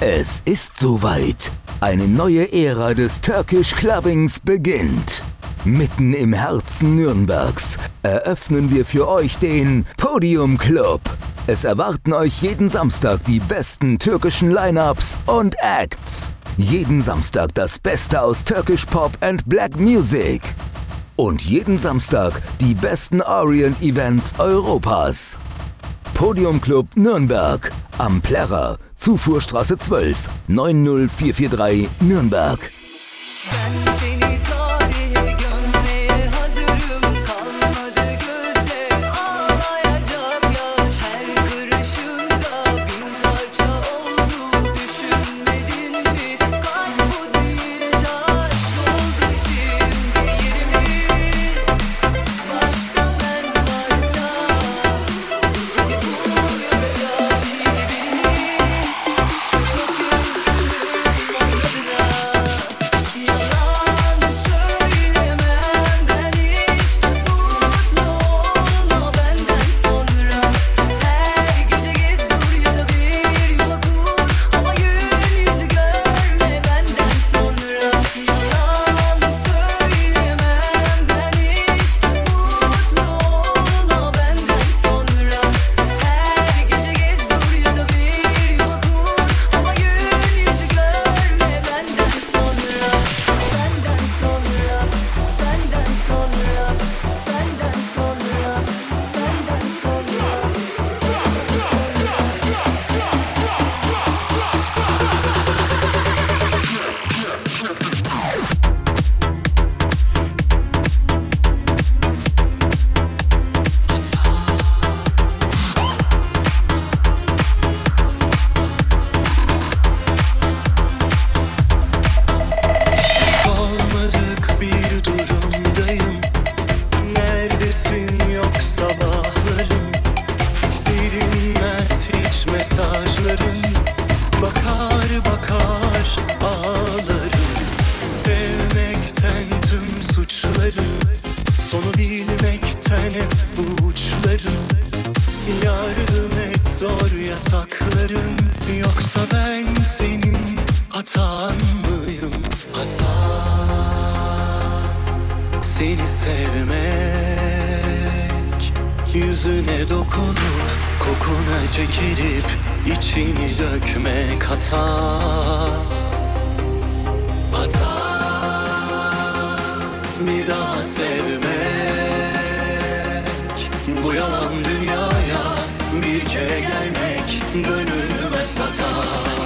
Es ist soweit. Eine neue Ära des Turkish Clubbings beginnt. Mitten im Herzen Nürnbergs eröffnen wir für euch den Podium Club. Es erwarten euch jeden Samstag die besten türkischen Lineups und Acts. Jeden Samstag das Beste aus Turkish Pop and Black Music. Und jeden Samstag die besten Orient Events Europas. Podium Club Nürnberg am Plärrer, Zufuhrstraße 12, 90443 Nürnberg. Sevmek Yüzüne dokunup Kokuna çekilip içini dökmek hata. Hata. Bir daha sevmek Bu yalan dünyaya Bir kere gelmek Gönlüme satar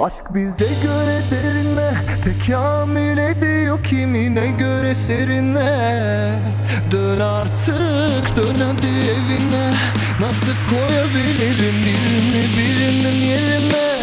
Aşk bize göre derinle Tekamül ediyor kimine göre serinle Dön artık dön hadi evine. Nasıl koyabilirim birini birinden yerine?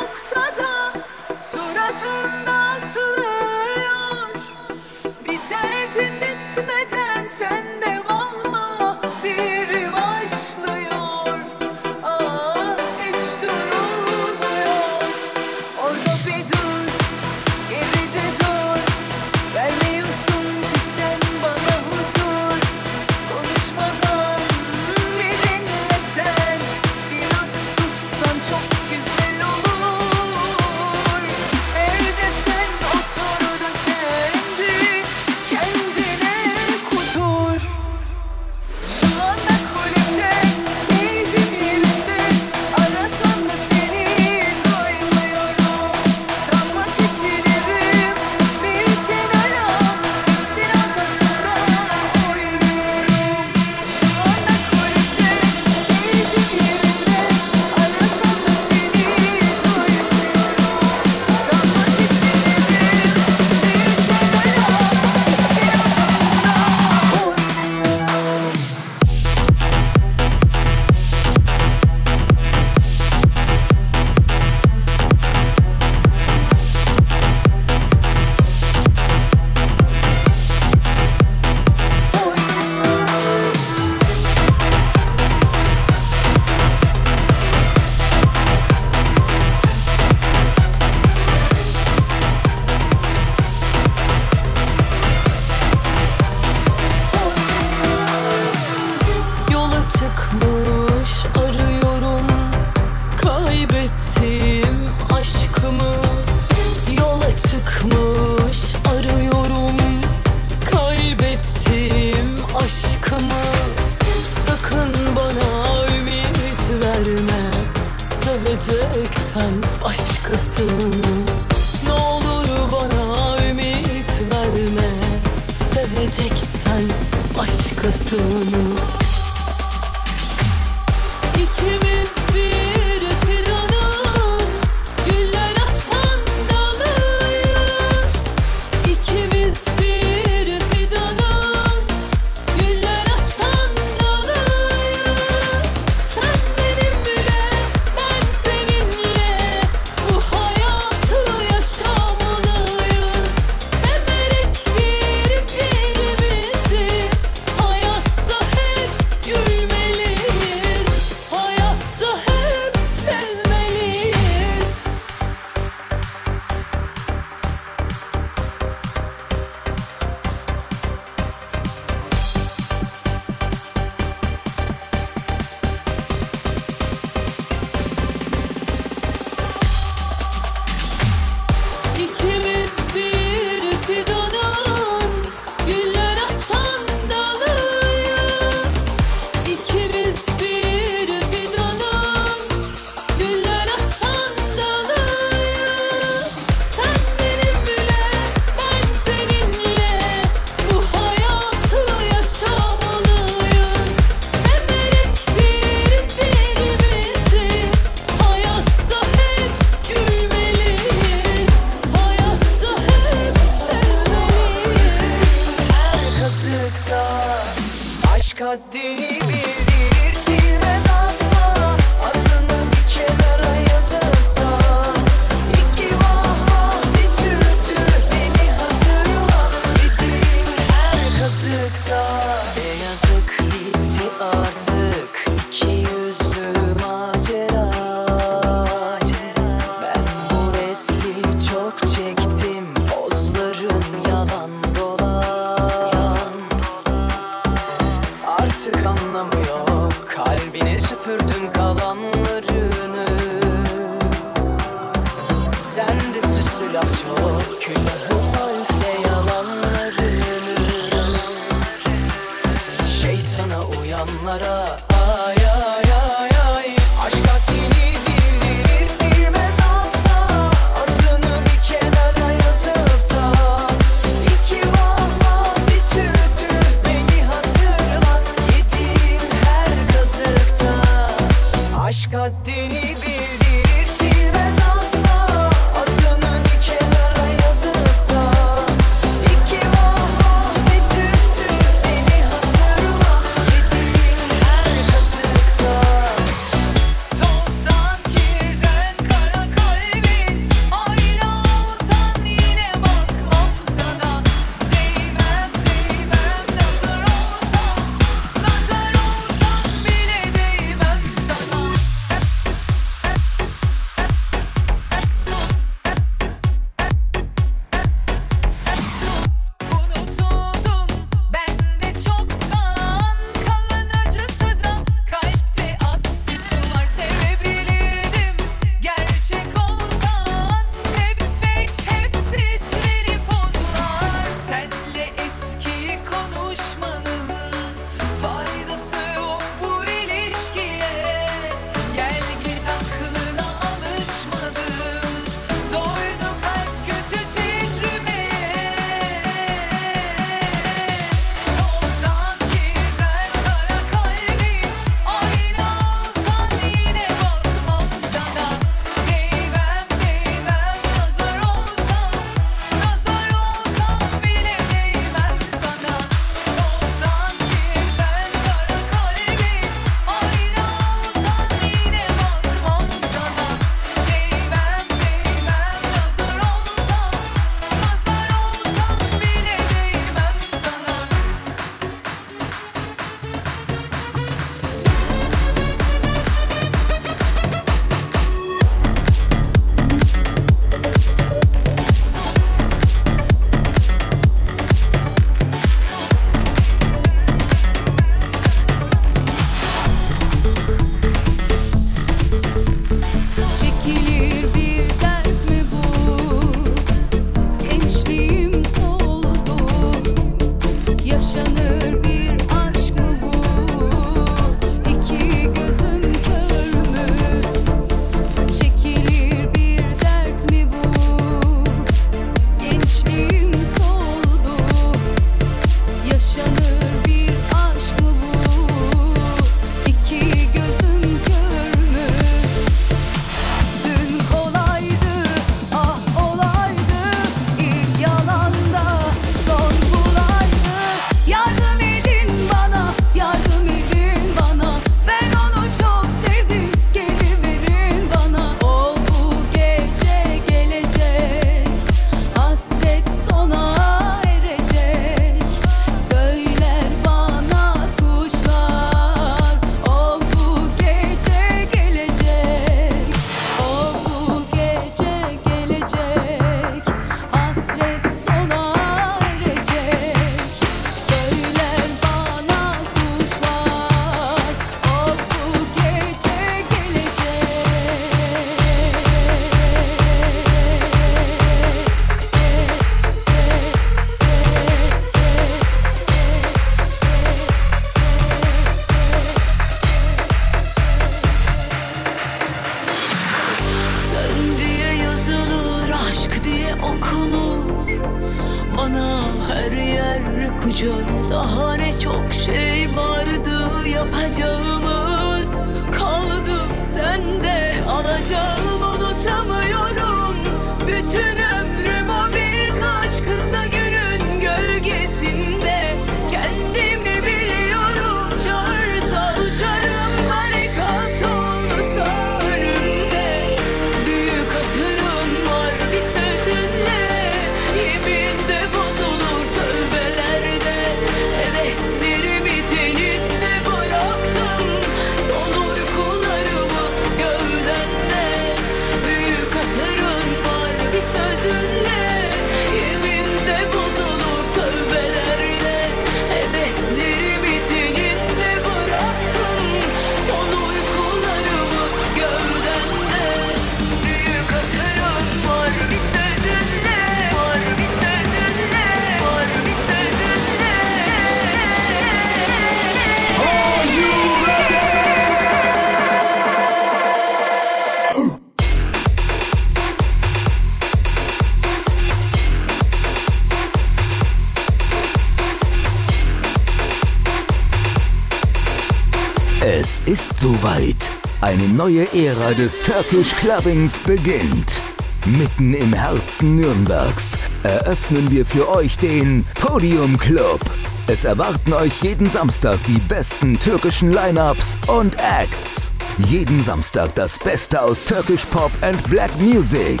ist soweit. Eine neue Ära des Turkish Clubbings beginnt. Mitten im Herzen Nürnbergs eröffnen wir für euch den Podium Club. Es erwarten euch jeden Samstag die besten türkischen Lineups und Acts. Jeden Samstag das Beste aus Turkish Pop and Black Music.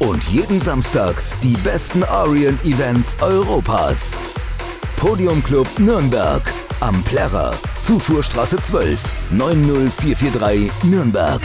Und jeden Samstag die besten Orient Events Europas. Podium Club Nürnberg am Plärrer, Zufuhrstraße 12, 90443 Nürnberg.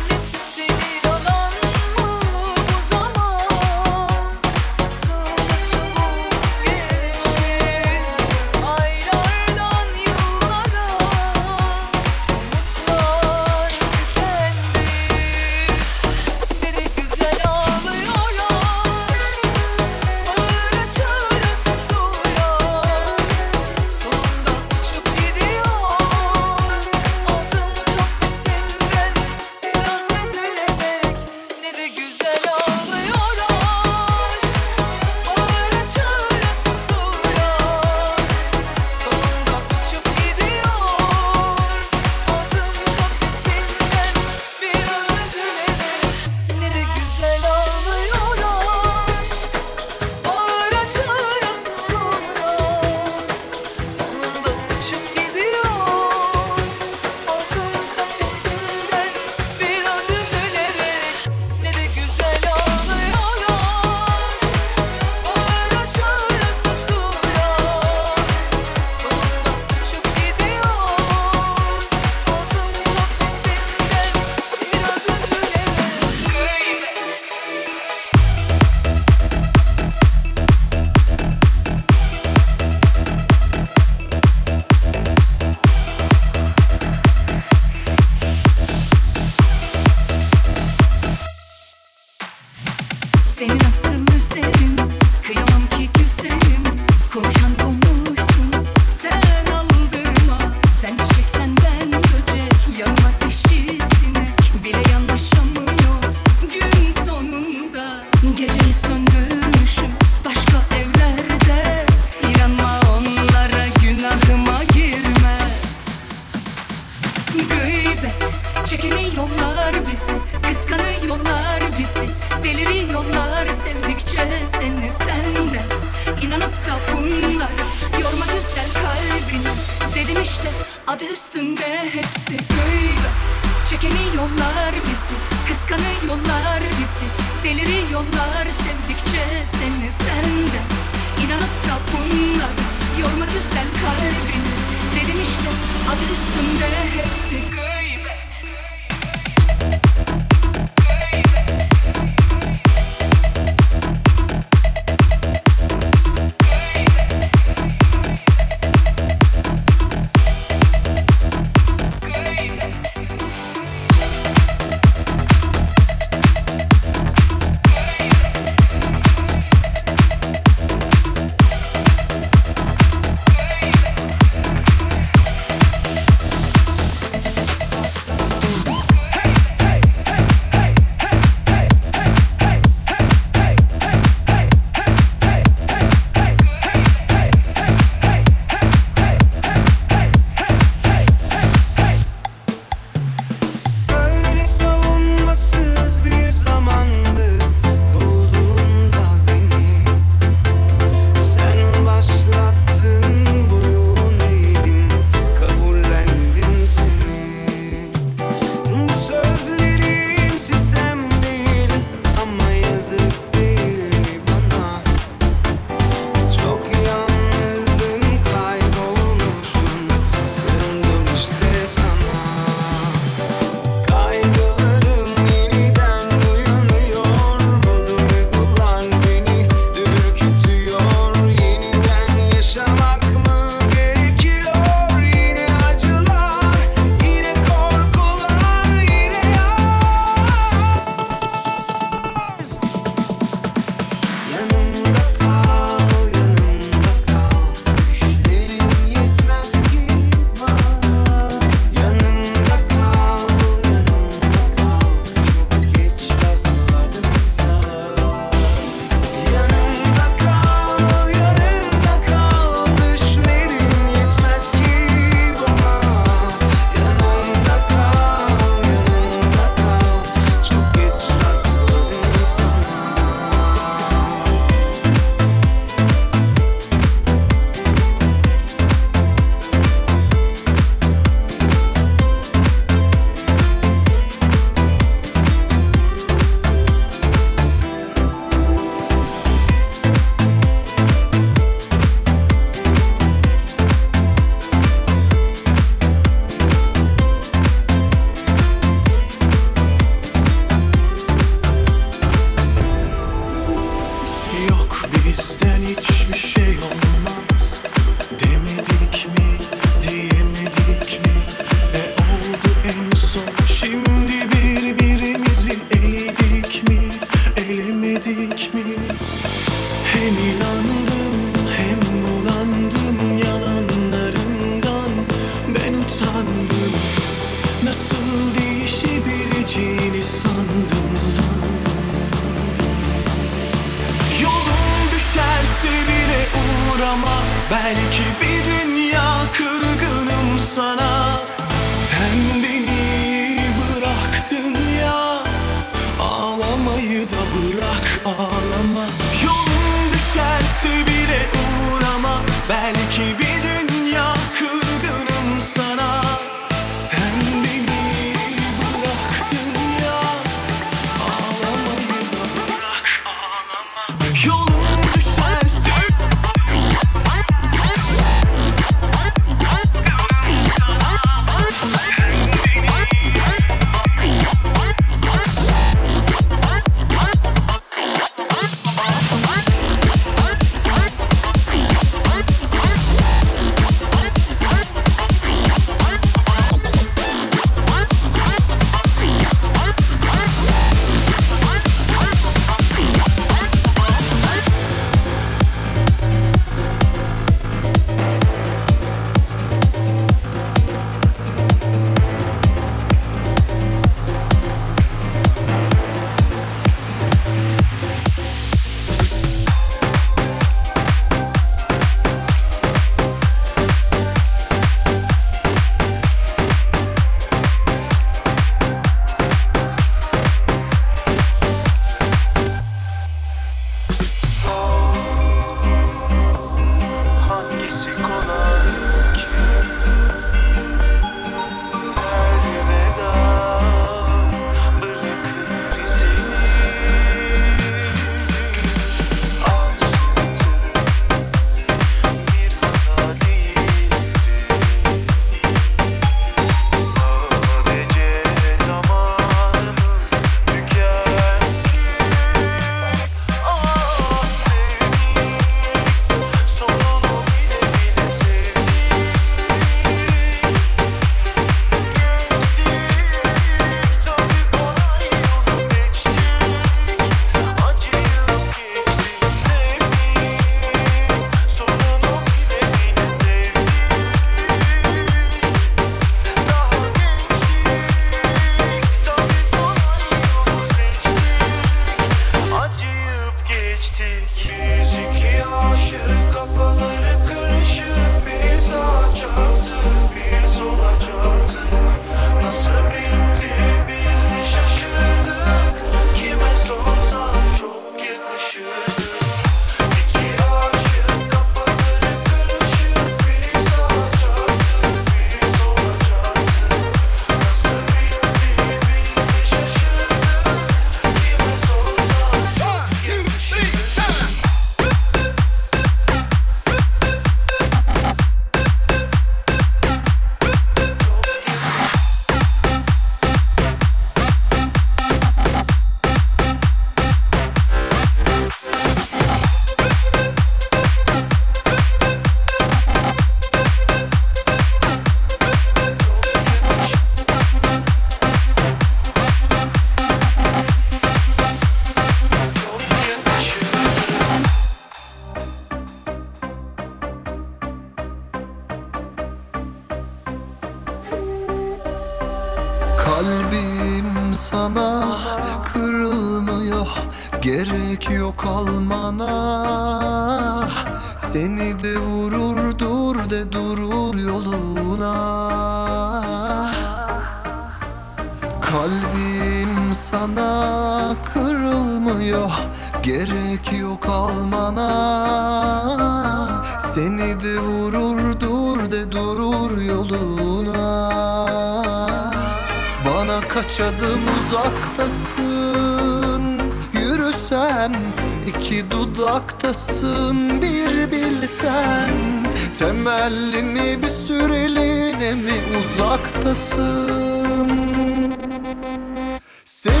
Say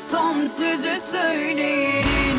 son sözü söyleyin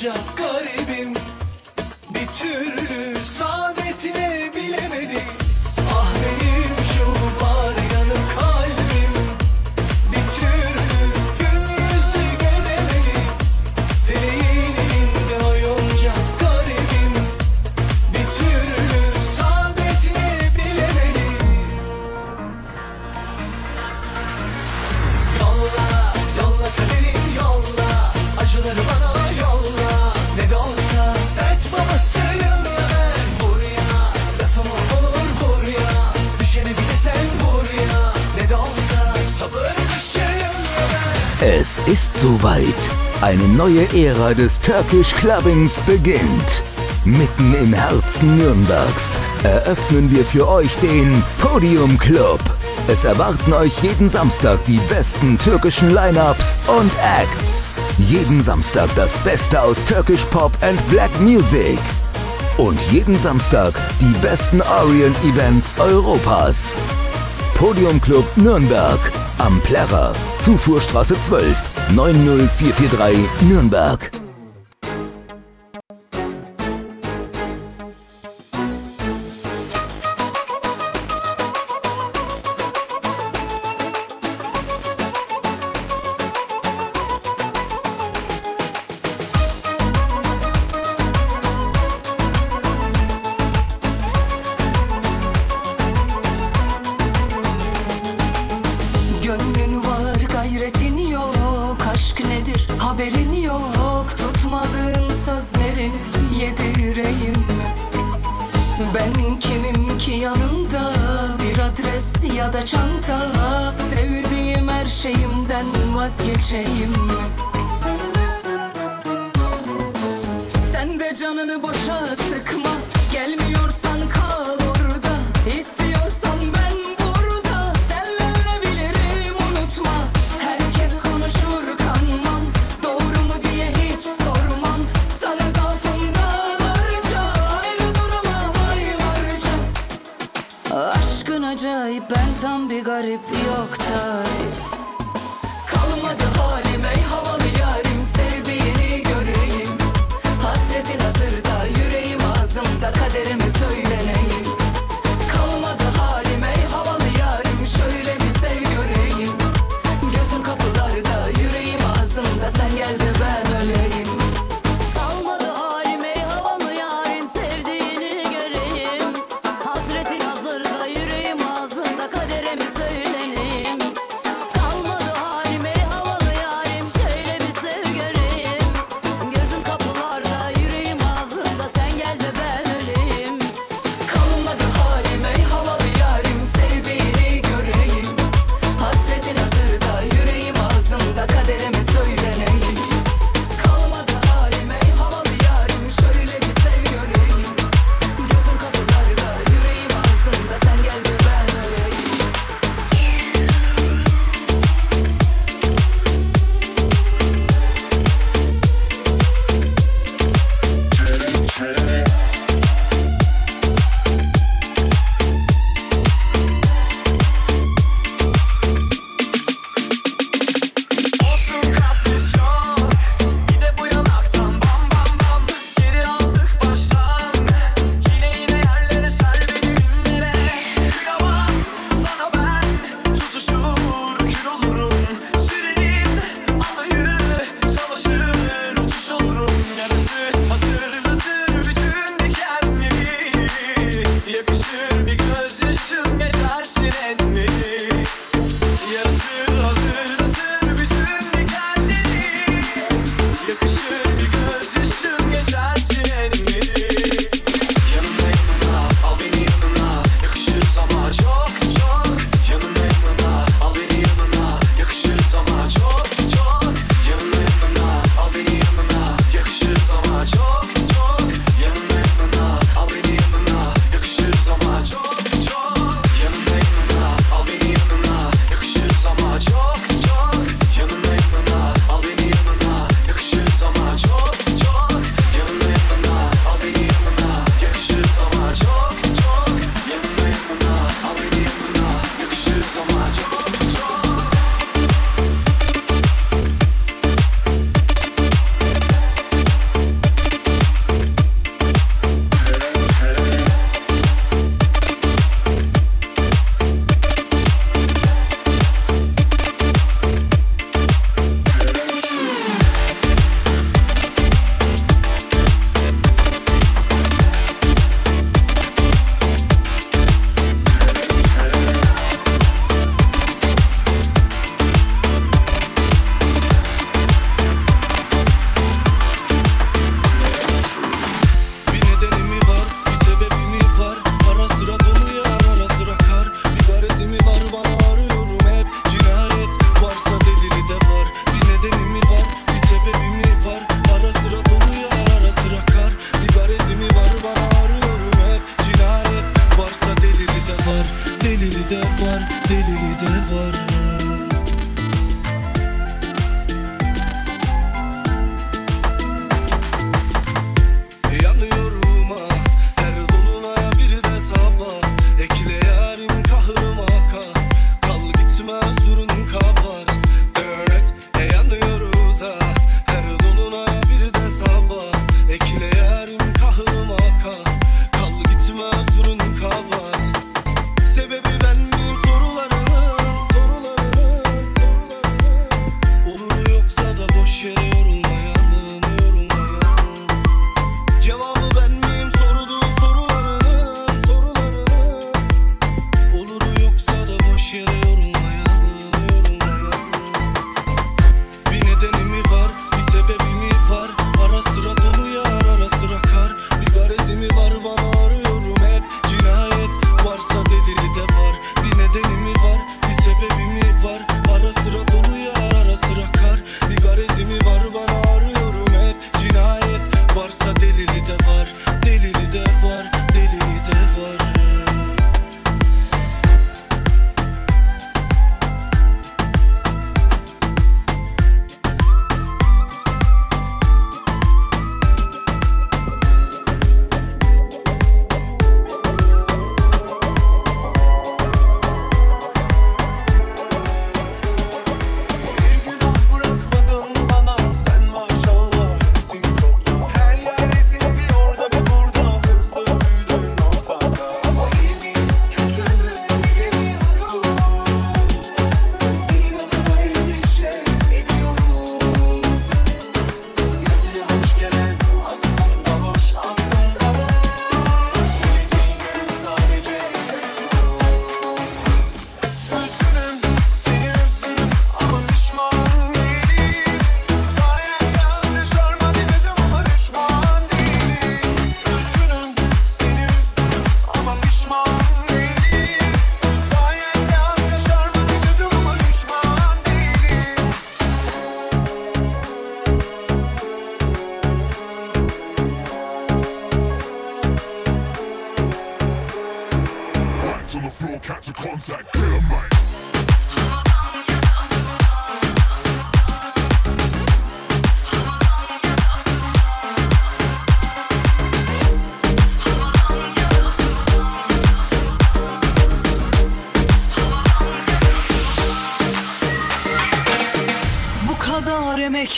jump. Soweit. Eine neue Ära des Turkish Clubbings beginnt. Mitten im Herzen Nürnbergs eröffnen wir für euch den Podium Club. Es erwarten euch jeden Samstag die besten türkischen Lineups und Acts. Jeden Samstag das Beste aus Turkish Pop and Black Music. Und jeden Samstag die besten Orient Events Europas. Podium Club Nürnberg am Plärrer, Zufuhrstraße 12, 90443 Nürnberg.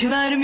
Emek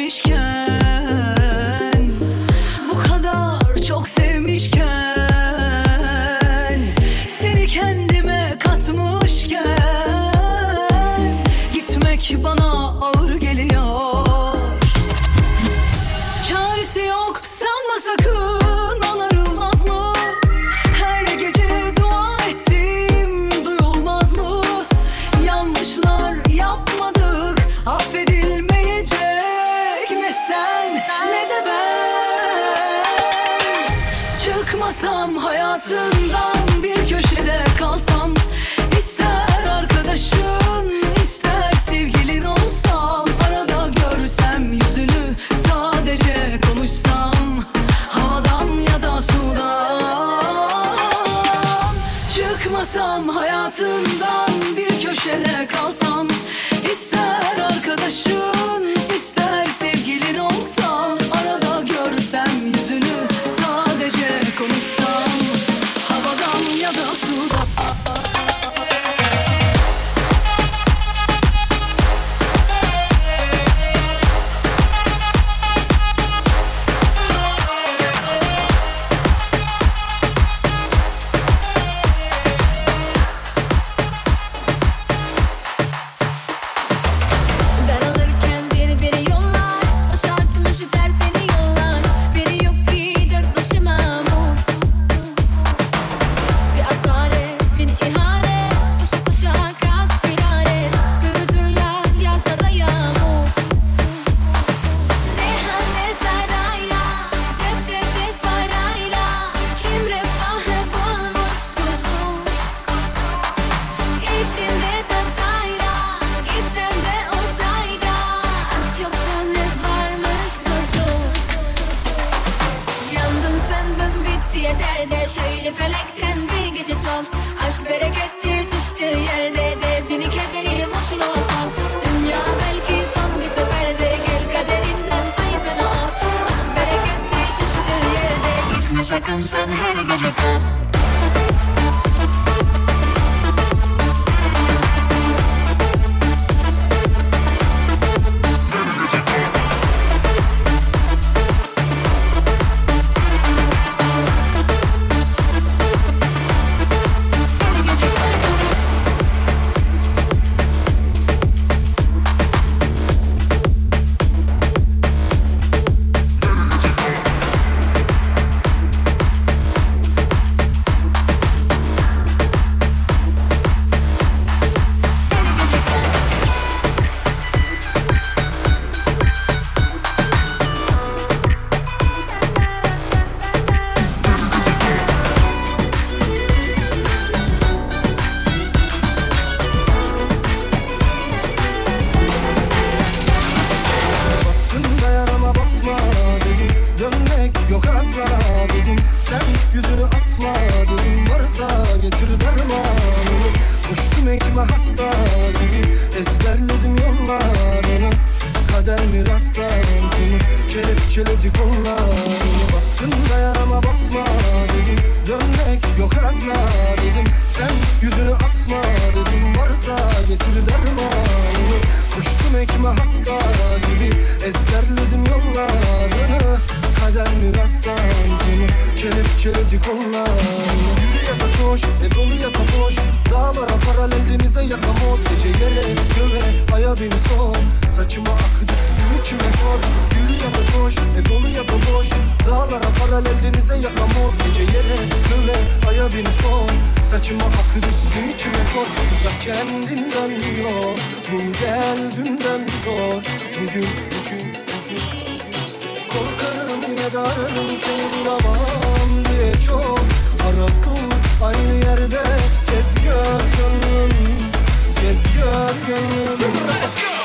kollar Yürü ya da koş ve dolu ya da boş. Dağlara paralel denize yakamoz Gece yere göve aya beni son Saçıma akı düşsün içime kor. Yürü ya da koş ve dolu ya da boş. Dağlara paralel denize yakamoz Gece yere göve aya beni son Saçıma akı düşsün içime kor. Uzak kendinden yok Mum gel dünden zor. Bugün kadar sevilamam diye çok aradım Aynı yerde gez gör gönlüm Gez gör gönlüm Let's go!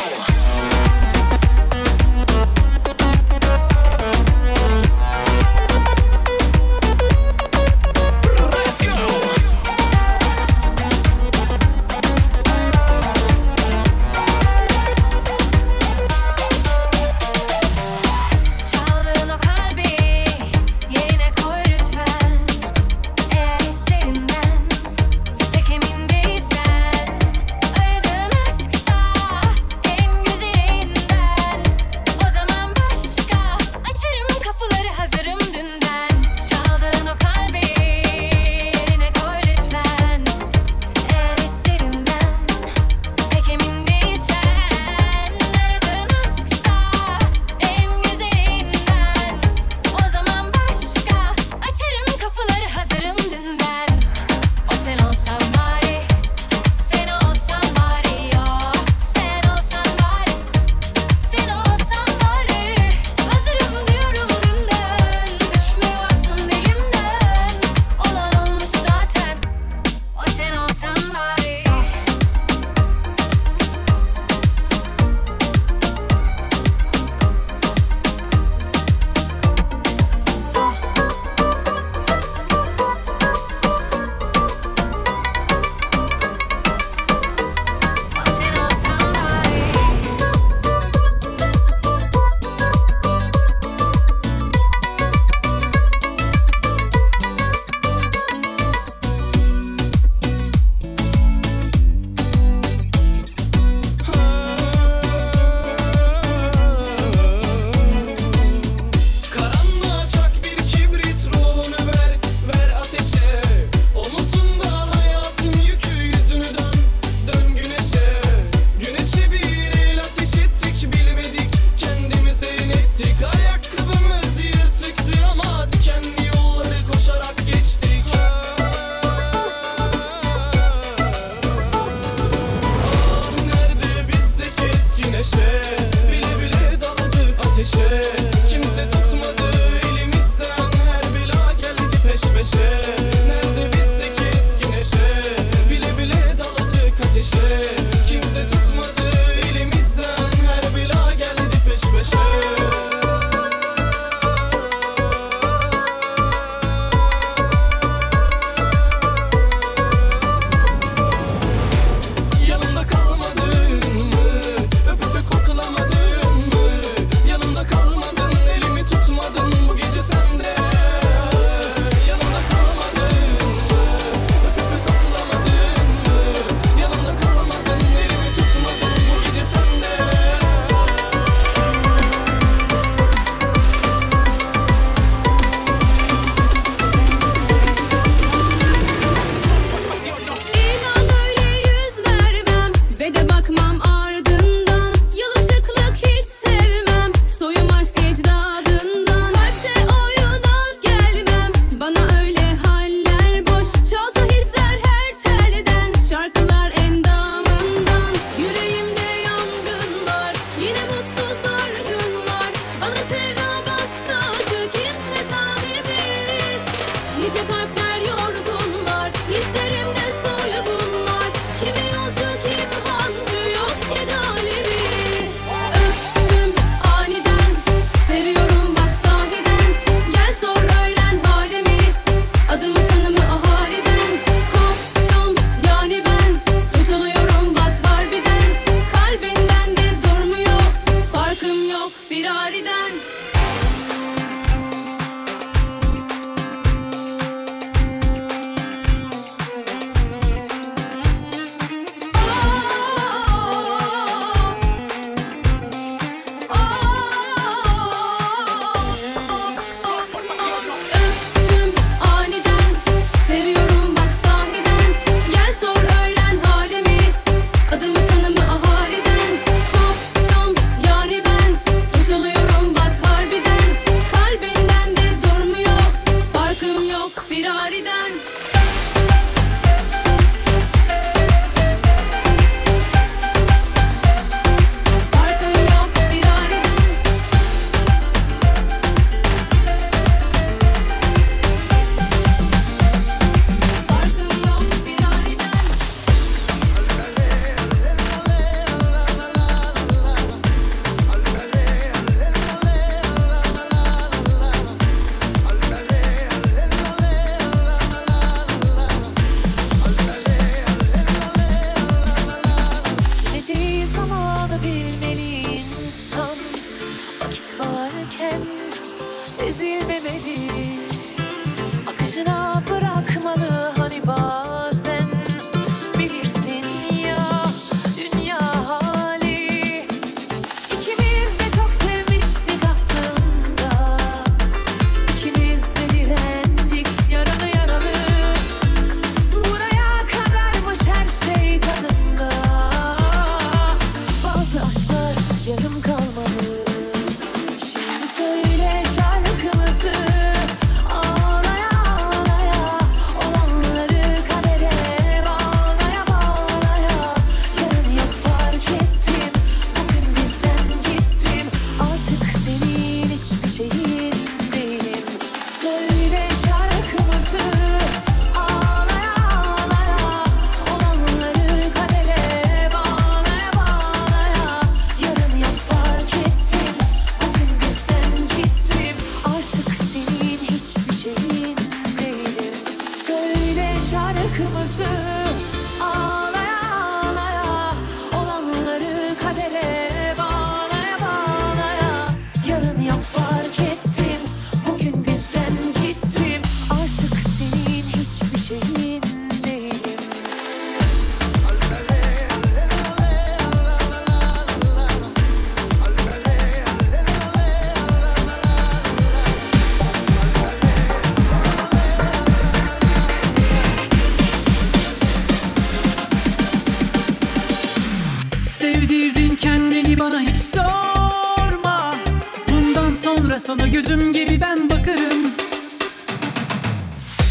Sana gözüm gibi ben bakarım.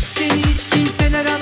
Seni hiç kimseler alamaz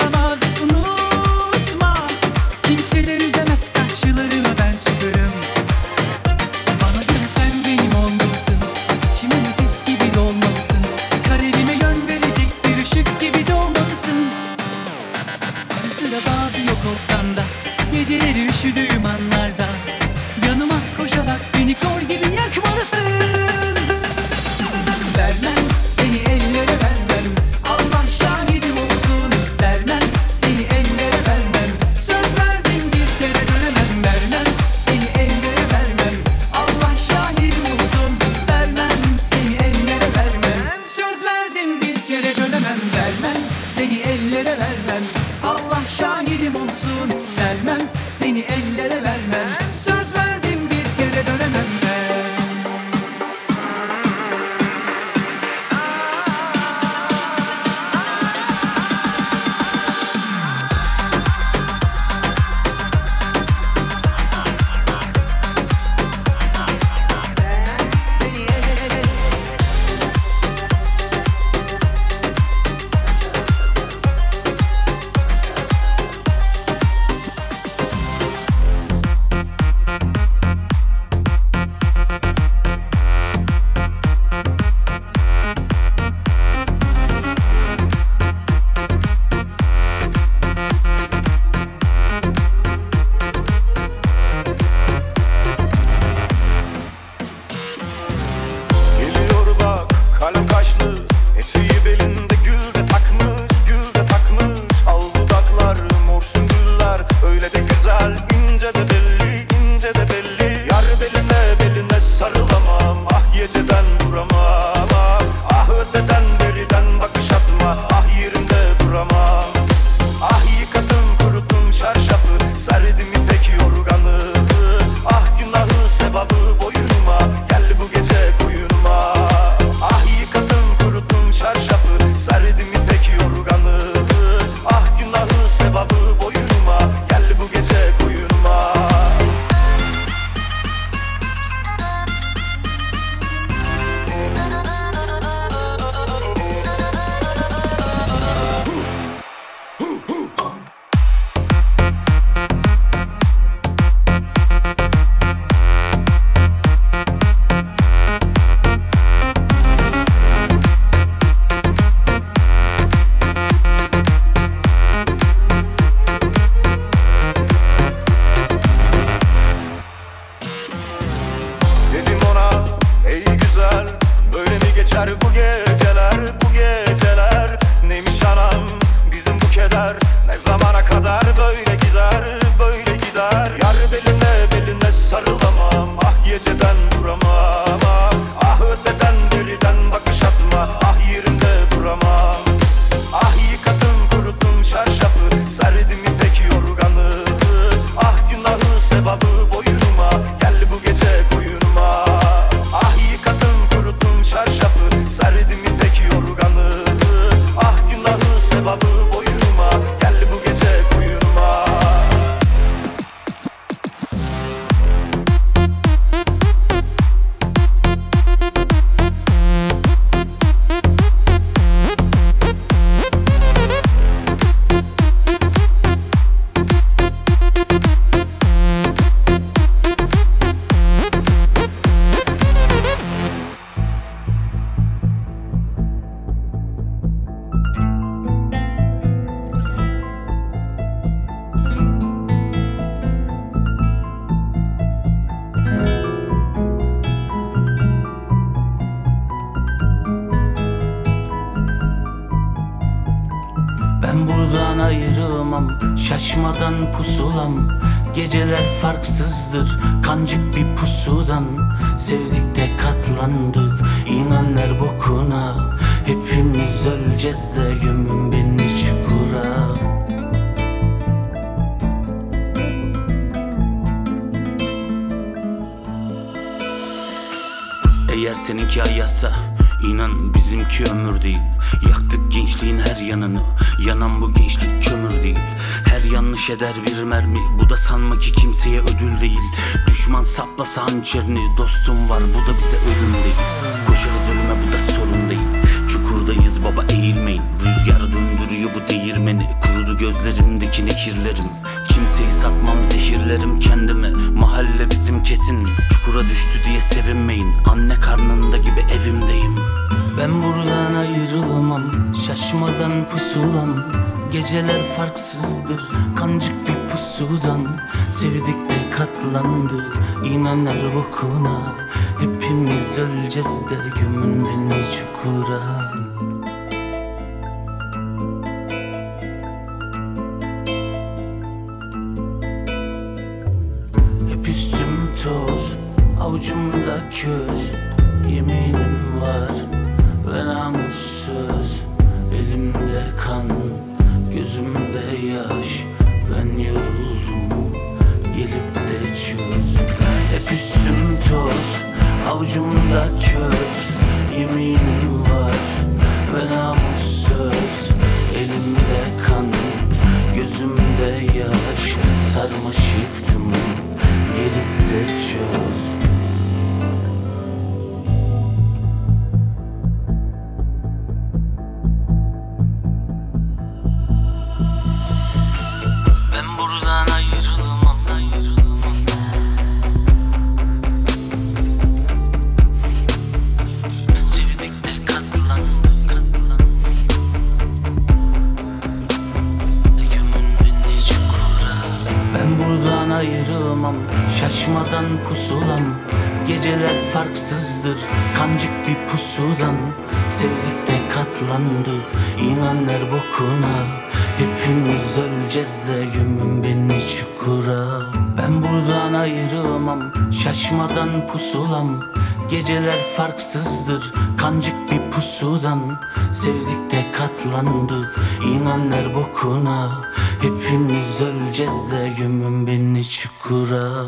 bizimki ömür değil. Yaktık gençliğin her yanını. Yanan bu gençlik kömür değil. Her yanlış eder bir mermi. Bu da sanma ki kimseye ödül değil. Düşman saplasa hançerini. Dostum var bu da bize ölüm değil. Koşarız ölüme bu da sorun değil Baba eğilmeyin. Rüzgar döndürüyor bu değirmeni. Kurudu gözlerimdeki nekirlerim Kimseyi satmam zehirlerim kendime. Mahalle bizim kesin. Çukura düştü diye sevinmeyin. Anne karnında gibi evimdeyim. Ben buradan ayrılamam. Şaşmadan pusulam. Geceler farksızdır. Kancık bir pusudan. Sevdik de katlandık İnanlar bokuna. Hepimiz öleceğiz de Gömün beni çukura avucumda köz Yeminim var ve namussuz. Elimde kan, gözümde yaş. Ben yoruldum, gelip de çöz. Hep üstüm toz, avucumda köz. Yeminim var ve namussuz. Elimde kan, gözümde yaş. Sarmaşıktım, gelip de çöz Öleceğiz de Gömün beni çukura. Ben buradan ayrılmam Şaşmadan pusulam. Geceler farksızdır Kancık bir pusudan. Sevdik de katlandık İnanlar bokuna. Hepimiz öleceğiz de Gömün beni çukura